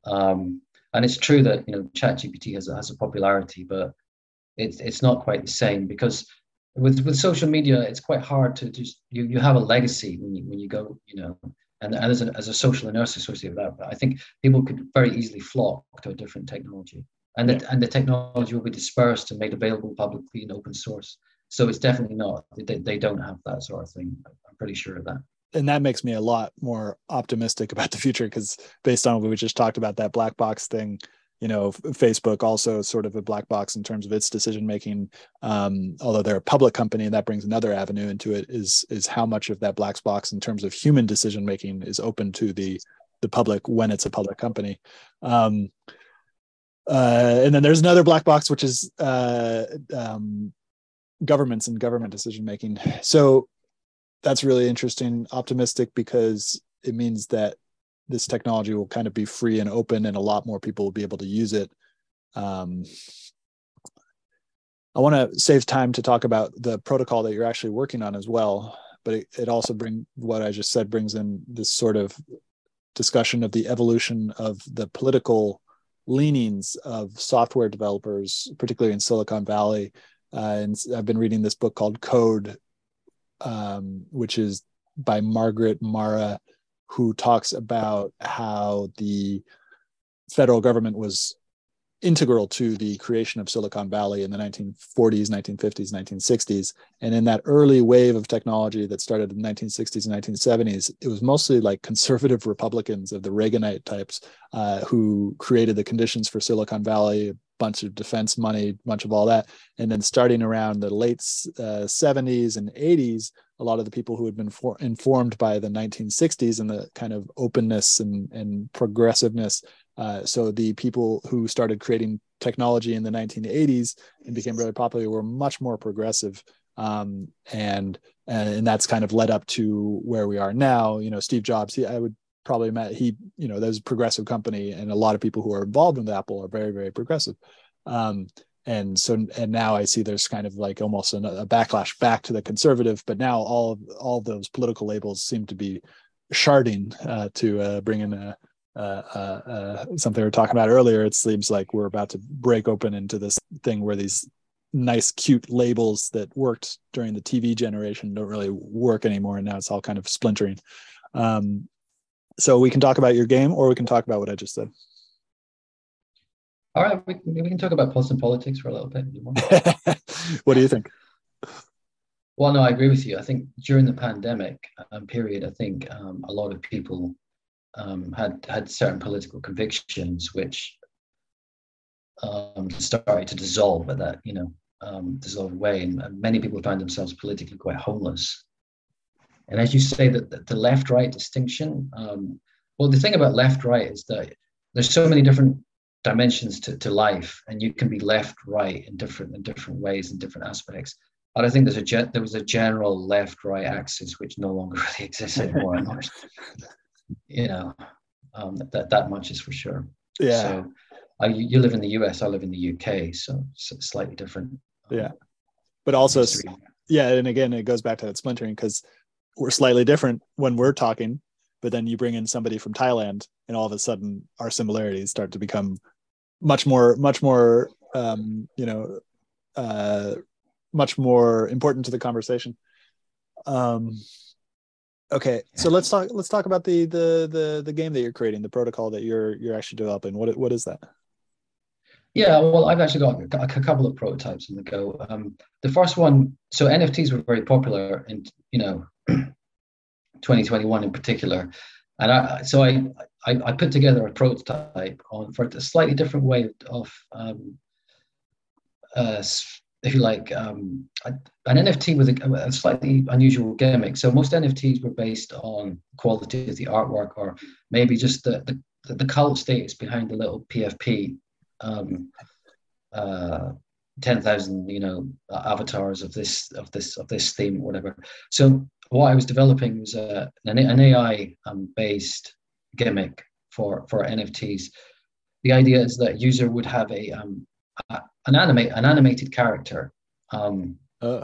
Speaker 2: Um, and it's true that you know ChatGPT has has a popularity, but it's it's not quite the same because with with social media, it's quite hard to just you you have a legacy when you when you go you know and, and as, a, as a social inertia associated with that. But I think people could very easily flock to a different technology. And, the, and the technology will be dispersed and made available publicly in open source. So it's definitely not, they, they don't have that sort of thing. I'm pretty sure of that.
Speaker 1: And that makes me a lot more optimistic about the future because based on what we just talked about, that black box thing, you know facebook also sort of a black box in terms of its decision making um, although they're a public company and that brings another avenue into it is is how much of that black box in terms of human decision making is open to the the public when it's a public company um, uh, and then there's another black box which is uh, um, governments and government decision making so that's really interesting optimistic because it means that this technology will kind of be free and open and a lot more people will be able to use it. Um, i want to save time to talk about the protocol that you're actually working on as well but it, it also bring what i just said brings in this sort of discussion of the evolution of the political leanings of software developers particularly in silicon valley and i've been reading this book called code um, which is by margaret O'Mara who talks about how the federal government was integral to the creation of Silicon Valley in the 1940s, 1950s, 1960s. And in that early wave of technology that started in the 1960s and 1970s, it was mostly like conservative Republicans of the Reaganite types uh, who created the conditions for Silicon Valley, bunch of defense money, bunch of all that. And then starting around the late uh, 70s and 80s, a lot of the people who had been for, informed by the 1960s and the kind of openness and, and progressiveness. Uh, so the people who started creating technology in the 1980s and became really popular were much more progressive. Um, and, and that's kind of led up to where we are now. You know, Steve Jobs, he, I would probably met he, you know, there's a progressive company, and a lot of people who are involved with Apple are very, very progressive. Um, and so and now i see there's kind of like almost a, a backlash back to the conservative but now all of all those political labels seem to be sharding uh, to uh, bring in a, uh, something we were talking about earlier it seems like we're about to break open into this thing where these nice cute labels that worked during the tv generation don't really work anymore and now it's all kind of splintering um, so we can talk about your game or we can talk about what i just said
Speaker 2: all right, we, we can talk about and politics for a little bit.
Speaker 1: what do you think?
Speaker 2: Well, no, I agree with you. I think during the pandemic um, period, I think um, a lot of people um, had had certain political convictions which um, started to dissolve at that, you know, um, dissolve away, and, and, many people found themselves politically quite homeless. And as you say, that the left-right distinction. Um, well, the thing about left-right is that there's so many different dimensions to, to life and you can be left right in different in different ways in different aspects but i think there's a ge- there was a general left right axis which no longer really exists anymore you know um, that that much is for sure
Speaker 1: Yeah.
Speaker 2: So I, you live in the US, I live in the UK, so slightly different.
Speaker 1: Yeah. But also, yeah. And again, it goes back to that splintering because we're slightly different when we're talking, but then you bring in somebody from Thailand and all of a sudden our similarities start to become much more, much more, um, you know, uh, much more important to the conversation. Um, okay, so let's talk. Let's talk about the the the the game that you're creating, the protocol that you're you're actually developing. What what is that?
Speaker 2: Yeah, well, I've actually got a couple of prototypes in the go. Um, the first one, so NFTs were very popular and you know 2021 in particular, and I, so I, I, I put together a prototype on for a slightly different way of um, uh, if you like, um, an NFT with a, a, slightly unusual gimmick. So most NFTs were based on quality of the artwork, or maybe just the the, the cult status behind the little PFP, um, uh, ten thousand you know avatars of this of this of this theme, whatever. So what I was developing was uh, an, an AI um, based gimmick for for NFTs. The idea is that user would have a um, an animate an animated character, um, uh.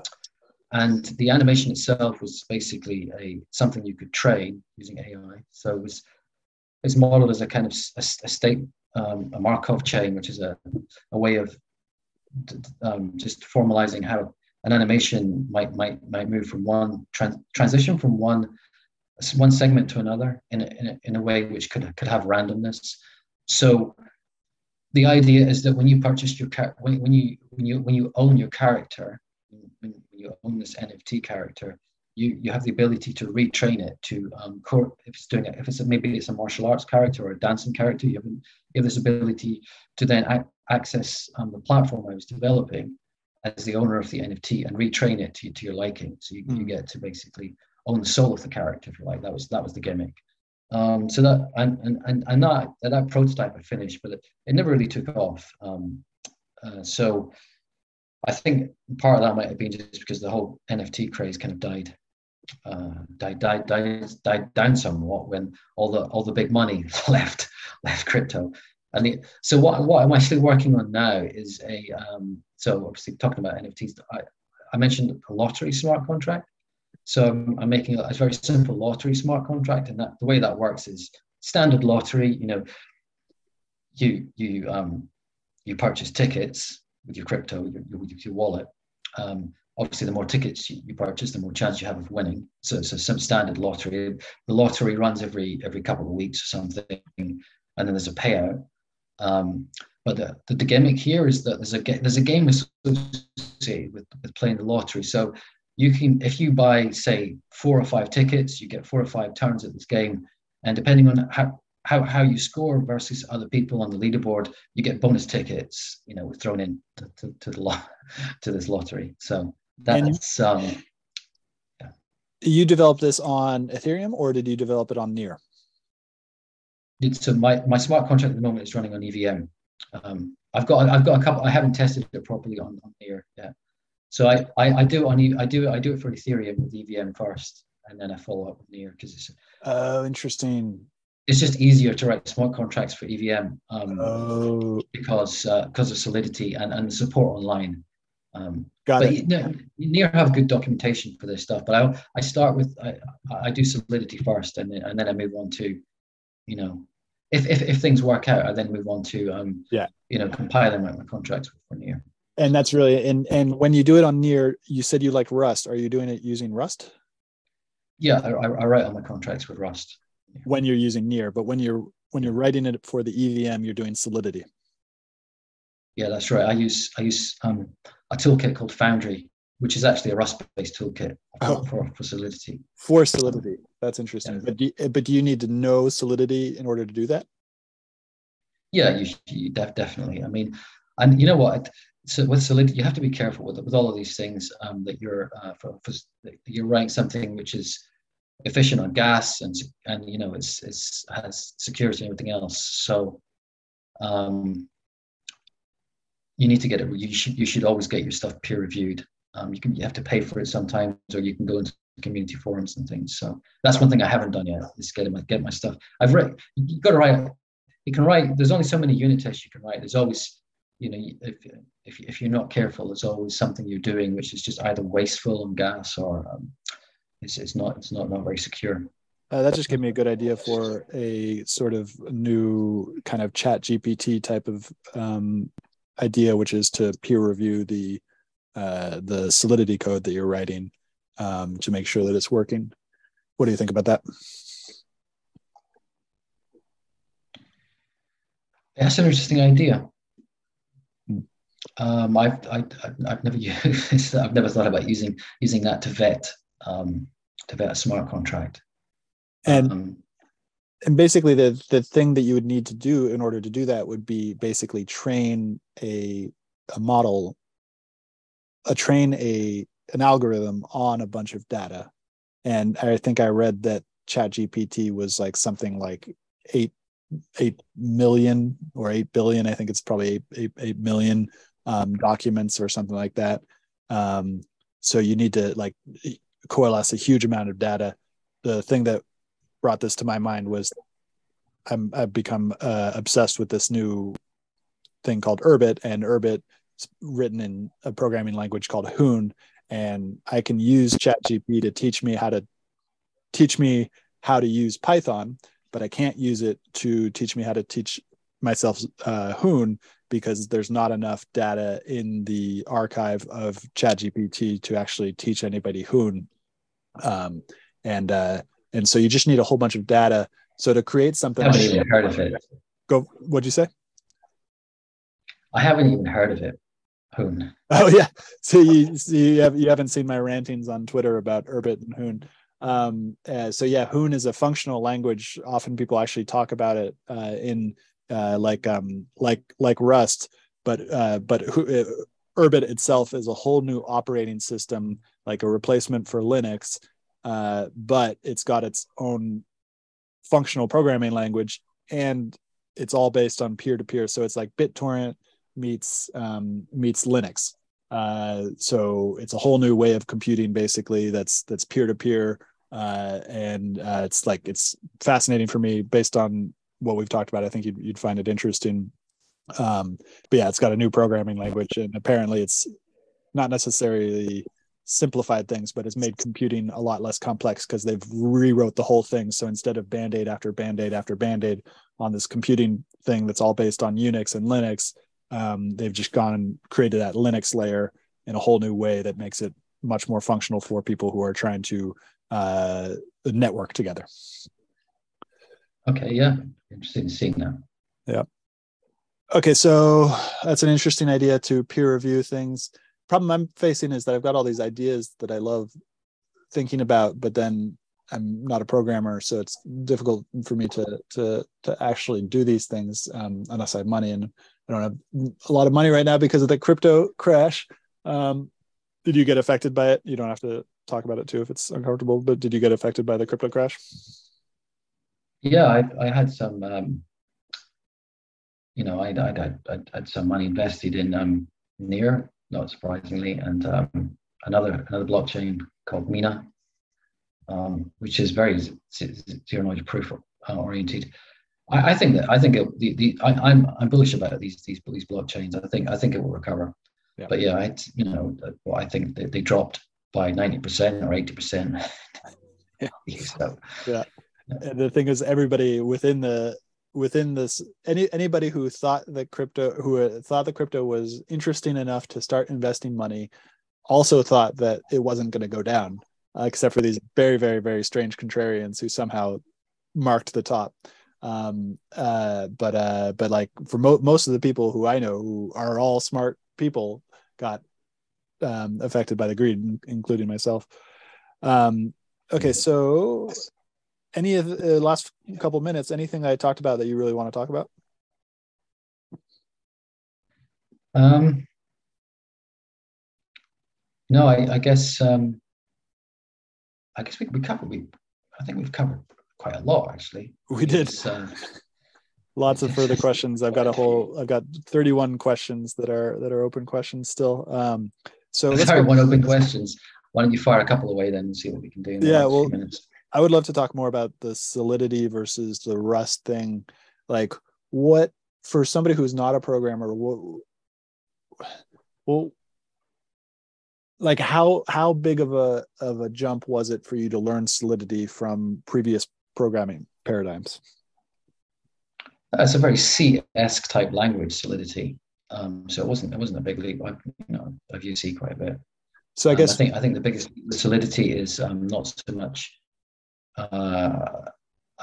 Speaker 2: and the animation itself was basically a something you could train using AI. So it was it's modeled as a kind of a, a state um, a Markov chain, which is a, a way of um, just formalizing how an animation might might might move from one trans- transition from one one segment to another in a, in a, in a way which could could have randomness. So the idea is that when you purchase your car, when, when you when you when you own your character, when, you own this NFT character, you you have the ability to retrain it to um, if it's doing it, if it's a, maybe it's a martial arts character or a dancing character, you have, you have this ability to then a- access um, the platform I was developing as the owner of the NFT and retrain it to, to your liking. So you, mm. you hmm. get to basically own the soul of the character, if you like. That was that was the gimmick. Um, so that and and and that that prototype I finished, but it, it never really took off. Um, uh, so I think part of that might have been just because the whole NFT craze kind of died, uh, died, died, died, died down somewhat when all the all the big money left left crypto. And the, so what what I'm actually working on now is a um, so obviously talking about NFTs. I, I mentioned a lottery smart contract. So I'm, making a, a, very simple lottery smart contract, and that the way that works is standard lottery. You know, you you um, you purchase tickets with your crypto, your, your, your wallet. Um, obviously, the more tickets you, you, purchase, the more chance you have of winning. So so some standard lottery. The lottery runs every every couple of weeks or something, and then there's a payout. Um, but the, the, the, gimmick here is that there's a there's a game associated with, with playing the lottery. So you can if you buy say four or five tickets you get four or five turns at this game and depending on how how, how you score versus other people on the leaderboard you get bonus tickets you know thrown in to, to, to the lot to this lottery so that's um
Speaker 1: yeah. you developed this on ethereum or did you develop it on near
Speaker 2: so my, my smart contract at the moment is running on evm um, i've got i've got a couple i haven't tested it properly on, on near yet so I, I, I do on I do I do it for Ethereum with EVM first, and then I follow up with Near because it's
Speaker 1: oh interesting.
Speaker 2: It's just easier to write smart contracts for EVM um, oh. because uh, because of Solidity and, and the support online. Um, Got but it. You Near have good documentation for this stuff, but I I start with I, I do Solidity first, and then and then I move on to, you know, if if, if things work out, I then move on to um
Speaker 1: yeah.
Speaker 2: you know compiling my, my contracts for Near
Speaker 1: and that's really and and when you do it on near you said you like rust. Are you doing it using rust?
Speaker 2: Yeah i, I write on my contracts with rust.
Speaker 1: When you're using near but when you're when you're writing it for the evm you're doing solidity.
Speaker 2: Yeah that's right. I use i use um, a toolkit called foundry which is actually a rust-based toolkit oh. for, for solidity
Speaker 1: for solidity that's interesting yeah. but do you, but do you need to know solidity in order to do that
Speaker 2: yeah you, you def, definitely i mean and you know what so with solidity, you have to be careful with with all of these things um, that you're uh, for, for, you're writing something which is efficient on gas and and you know it's it's has security and everything else. So um, you need to get it. You should you should always get your stuff peer reviewed. Um, you can you have to pay for it sometimes, or you can go into community forums and things. So that's one thing I haven't done yet is get my get my stuff. I've read you got to write you can write. There's only so many unit tests you can write. There's always, you know, if if if you're not careful, there's always something you're doing which is just either wasteful on gas or um, it's it's not it's not not very secure.
Speaker 1: Uh, that just gave me a good idea for a sort of new kind of chat GPT type of um, idea, which is to peer review the uh, the solidity code that you're writing um, to make sure that it's working. What do you think about that?
Speaker 2: That's an interesting idea. Hmm. Um, I've, I, have never used, I've never thought about using using that to vet um, to vet a smart contract.
Speaker 1: And um, and basically the the thing that you would need to do in order to do that would be basically train a a model, a train a an algorithm on a bunch of data. And I think I read that ChatGPT was like something like eight eight million or eight billion. I think it's probably eight, eight, eight million um, documents or something like that. Um, so you need to like coalesce a huge amount of data. The thing that brought this to my mind was I'm, I've become uh, obsessed with this new thing called Urbit, and Urbit written in a programming language called Hoon, and I can use ChatGPT to teach me how to teach me how to use Python but I can't use it to teach me how to teach myself uh, Hoon because there's not enough data in the archive of ChatGPT to actually teach anybody Hoon. Um, and uh, and so you just need a whole bunch of data. So to create something,
Speaker 2: I haven't even heard of it.
Speaker 1: Go. What'd you say?
Speaker 2: I haven't even heard of it. Hoon.
Speaker 1: Oh yeah. So you so you have you haven't seen my rantings on Twitter about Urbit and Hoon. Um, uh, so yeah, Hoon is a functional language. Often people actually talk about it uh, in uh, like um, like like Rust, but uh, but uh, Urbit itself is a whole new operating system, like a replacement for Linux, uh, but it's got its own functional programming language, and it's all based on peer-to-peer. So it's like BitTorrent meets um, meets Linux. Uh, so it's a whole new way of computing, basically. That's that's peer-to-peer uh, and uh, it's like it's fascinating for me based on what we've talked about. I think you'd, you'd find it interesting. Um, but yeah, it's got a new programming language, and apparently it's not necessarily simplified things, but it's made computing a lot less complex because they've rewrote the whole thing. So instead of band-aid after band-aid after band-aid on this computing thing that's all based on Unix and Linux, um, they've just gone and created that Linux layer in a whole new way that makes it much more functional for people who are trying to uh, network together.
Speaker 2: Okay, yeah, interesting seeing that.
Speaker 1: Yeah. Okay, so that's an interesting idea to peer review things. Problem I'm facing is that I've got all these ideas that I love thinking about, but then I'm not a programmer, so it's difficult for me to to to actually do these things um, unless I have money, and I don't have a lot of money right now because of the crypto crash. Um, did you get affected by it? You don't have to talk about it too if it's uncomfortable. But did you get affected by the crypto crash?
Speaker 2: Yeah, I, I had some. Um, you know, I I I had some money invested in um, Near, not surprisingly, and um, another another blockchain called Mina, um, which is very zero knowledge proof uh, oriented. I, I, think that I think it, the, the I, am I'm, I'm bullish about these these these blockchains. I think I think it will recover. Yeah. But yeah, it's you know, well, I think they, they dropped by 90% or 80%.
Speaker 1: yeah. so, yeah. And the thing is, everybody within the within this any anybody who thought that crypto who thought the crypto was interesting enough to start investing money also thought that it wasn't going to go down uh, except for these very very very strange contrarians who somehow marked the top um uh but uh but like for mo- most of the people who i know who are all smart people got um, affected by the greed, including myself. Um, okay, so any of the last couple minutes, anything I talked about that you really want to talk about?
Speaker 2: Um, no, I, I guess um, I guess we we covered we I think we've covered quite a lot actually.
Speaker 1: We did. Uh, Lots of further questions. I've got a whole. I've got 31 questions that are that are open questions still. Um, so
Speaker 2: let's Sorry, one open questions. Why don't you fire a couple away then and see what we can do?
Speaker 1: yeah, well, I would love to talk more about the solidity versus the rust thing. Like, what for somebody who's not a programmer what well like how how big of a of a jump was it for you to learn solidity from previous programming paradigms.
Speaker 2: That's a very c-esque type language solidity. Um, so it wasn't it wasn't a big leap. I you know i've used c quite a bit.
Speaker 1: So i guess um,
Speaker 2: i think i think the biggest solidity is um, not so much uh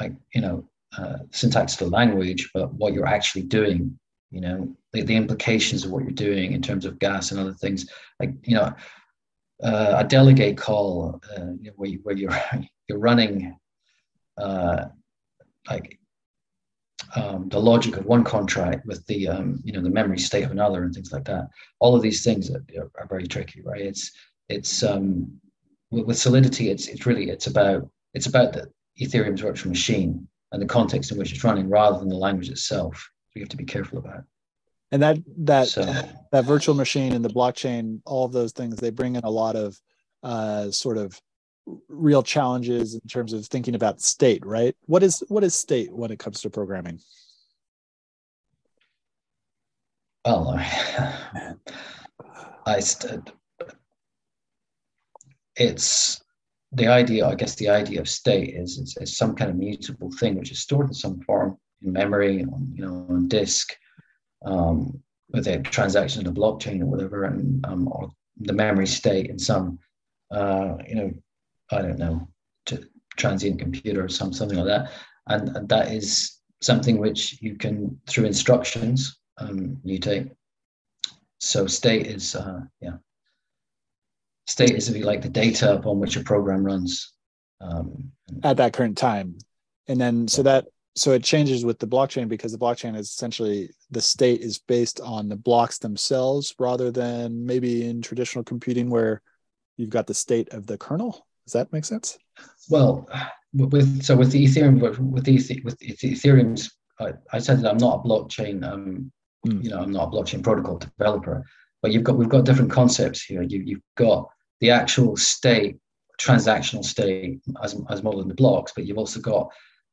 Speaker 2: like you know uh, syntax to language but what you're actually doing you know the, the implications of what you're doing in terms of gas and other things. Like you know uh, a delegate call uh, where, you, where you're you're running uh, like um, the logic of one contract with the um, you know the memory state of another and things like that. All of these things are, are very tricky, right? It's it's um, with, with, Solidity, it's it's really it's about it's about the Ethereum's virtual machine and the context in which it's running, rather than the language itself. We have to be careful about
Speaker 1: and that that so. that virtual machine and the blockchain all of those things they bring in a lot of uh, sort of real challenges in terms of thinking about state right? What is what is state when it comes to programming?
Speaker 2: Well i, st- it's the idea i guess the idea of state is, is, is some kind of mutable thing which is stored in some form in memory on you know on disk um, with a transaction in a blockchain or whatever, and um, or the memory state in some, uh, you know, I don't know, transient computer or some, something like that. And, that is something which you can, through instructions, um, mutate. So state is, uh, yeah, state is, if you like, the data upon which a program runs. Um,
Speaker 1: At that current time. And then, so that so it changes with the blockchain because the blockchain is essentially the state is based on the blocks themselves rather than maybe in traditional computing where you've got the state of the kernel does that make sense
Speaker 2: well with so with the ethereum with the with the ethereum's I, I said that i'm not a blockchain um mm. you know i'm not a blockchain protocol developer but you've got we've got different concepts here you, you've got the actual state transactional state as, as modeled in the blocks but you've also got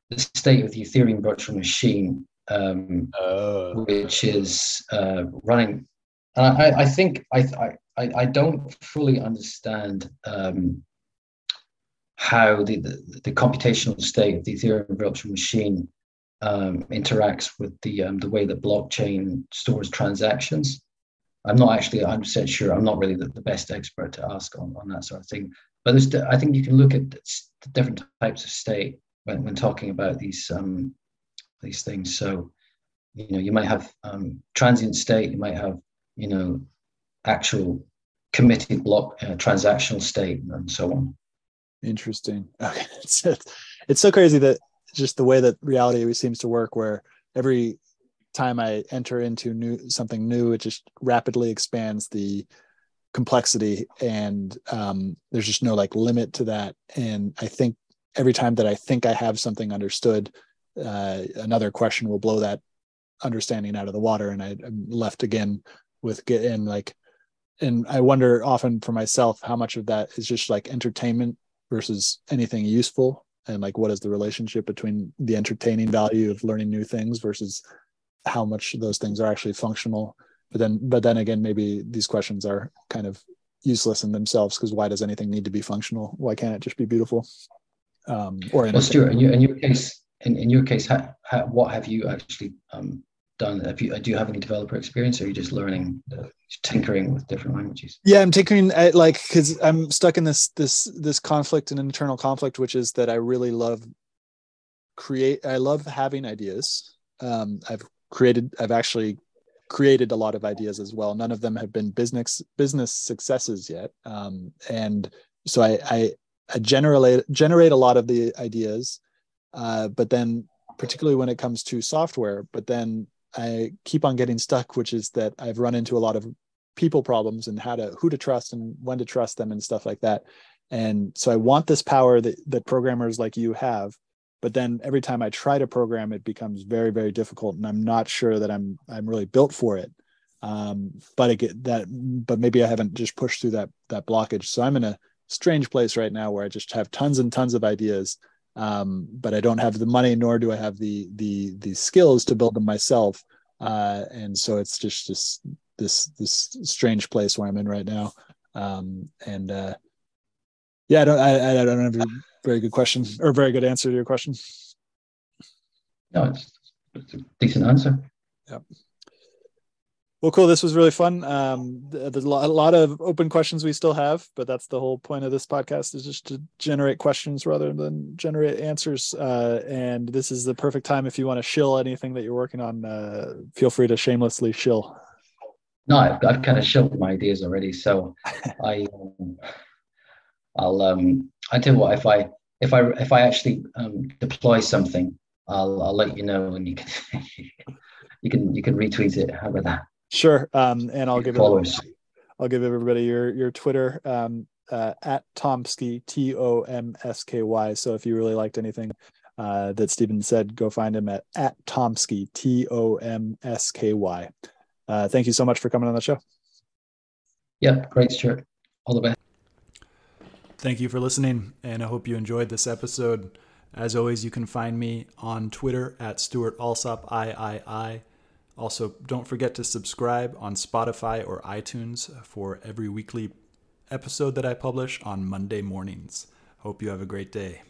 Speaker 2: the state of the Ethereum virtual machine, um, oh. which is uh, running. And I, I think I, I, I don't fully understand um, how the, the, the, computational state of the Ethereum virtual machine um, interacts with the um, the way that blockchain stores transactions. I'm not actually 100% sure. I'm not really the, the best expert to ask on, on that sort of thing. But there's, I think you can look at different types of state when, when talking about these um, these things. So, you know, you might have um, transient state, you might have, you know, actual committed block uh, transactional state, and so on.
Speaker 1: Interesting. Okay, it's, it's so crazy that just the way that reality seems to work, where every time I enter into new something new, it just rapidly expands the complexity and um, there's just no like limit to that and i think every time that I think I have something understood, uh, another question will blow that understanding out of the water, and I, am left again with get in like. And I wonder often for myself how much of that is just like entertainment versus anything useful, and like what is the relationship between the entertaining value of learning new things versus how much those things are actually functional. But then, but then again, maybe these questions are kind of useless in themselves because why does anything need to be functional? Why can't it just be beautiful?
Speaker 2: um, or well, Stuart, in your, in your case, in, in your case, ha, ha, what have you actually um, done? Have you do you have any developer experience, or are you just learning, tinkering with different languages?
Speaker 1: Yeah, I'm tinkering at like because I'm stuck in this this this conflict and internal conflict, which is that I really love create. I love having ideas. Um, I've created. I've actually created a lot of ideas as well. None of them have been business business successes yet, um, and so I, I I generate generate a lot of the ideas, uh, but then particularly when it comes to software, but then I keep on getting stuck, which is that I've run into a lot of people problems and how to who to trust and when to trust them and stuff like that. And so I want this power that that programmers like you have, but then every time I try to program, it becomes very very difficult, and I'm not sure that I'm I'm really built for it. Um, but get that, but maybe I haven't just pushed through that that blockage. So I'm in a strange place right now where I just have tons and tons of ideas, um, but I don't have the money, nor do I have the the the skills to build them myself. Uh, and so it's just this this this strange place where I'm in right now. Um, and uh, yeah, I don't I, I don't have a very good question or very good answer to your question.
Speaker 2: No, it's, it's a decent answer.
Speaker 1: Yep. Well, cool. This was really fun. Um, there's a lot of open questions we still have, but that's the whole point of this podcast is just to generate questions rather than generate answers. Uh, and this is the perfect time if you want to shill anything that you're working on. Uh, feel free to shamelessly shill.
Speaker 2: No, I've, I've kind of shilled my ideas already. So I, um, I'll, um, I tell you what, if I, if I, if I actually um, deploy something, I'll, I'll let you know, and you can, you can, you can retweet it. How about that?
Speaker 1: Sure. Um, and I'll give followers. I'll give everybody your your Twitter um, uh, at Tomsky T O M S K Y. So if you really liked anything uh, that Stephen said, go find him at at Tomsky T O M S K Y. Uh, thank you so much for coming on the show.
Speaker 2: Yeah, great, Stuart. All the best.
Speaker 3: Thank you for listening, and I hope you enjoyed this episode. As always, you can find me on Twitter at Stuart Alsop III. Also, don't forget to subscribe on Spotify or iTunes for every weekly episode that I publish on Monday mornings. Hope you have a great day.